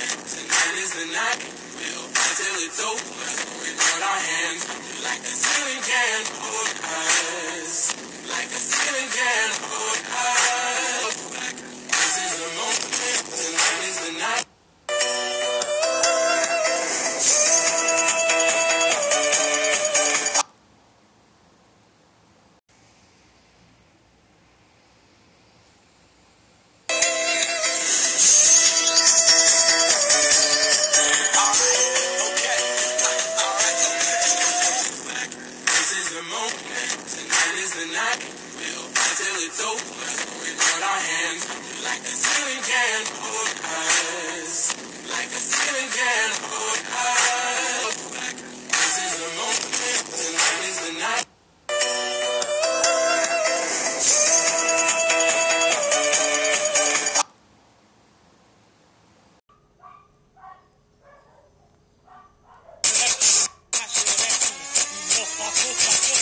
is the night. We'll fight till it's over. We put our hands like the ceiling can hold us. Like the ceiling can hold us. is the night. We'll fight till it's over. So we hold our hands like the ceiling can hold us. Like the ceiling can hold us. This is the moment. Tonight is the night. Fuck, fuck, fuck.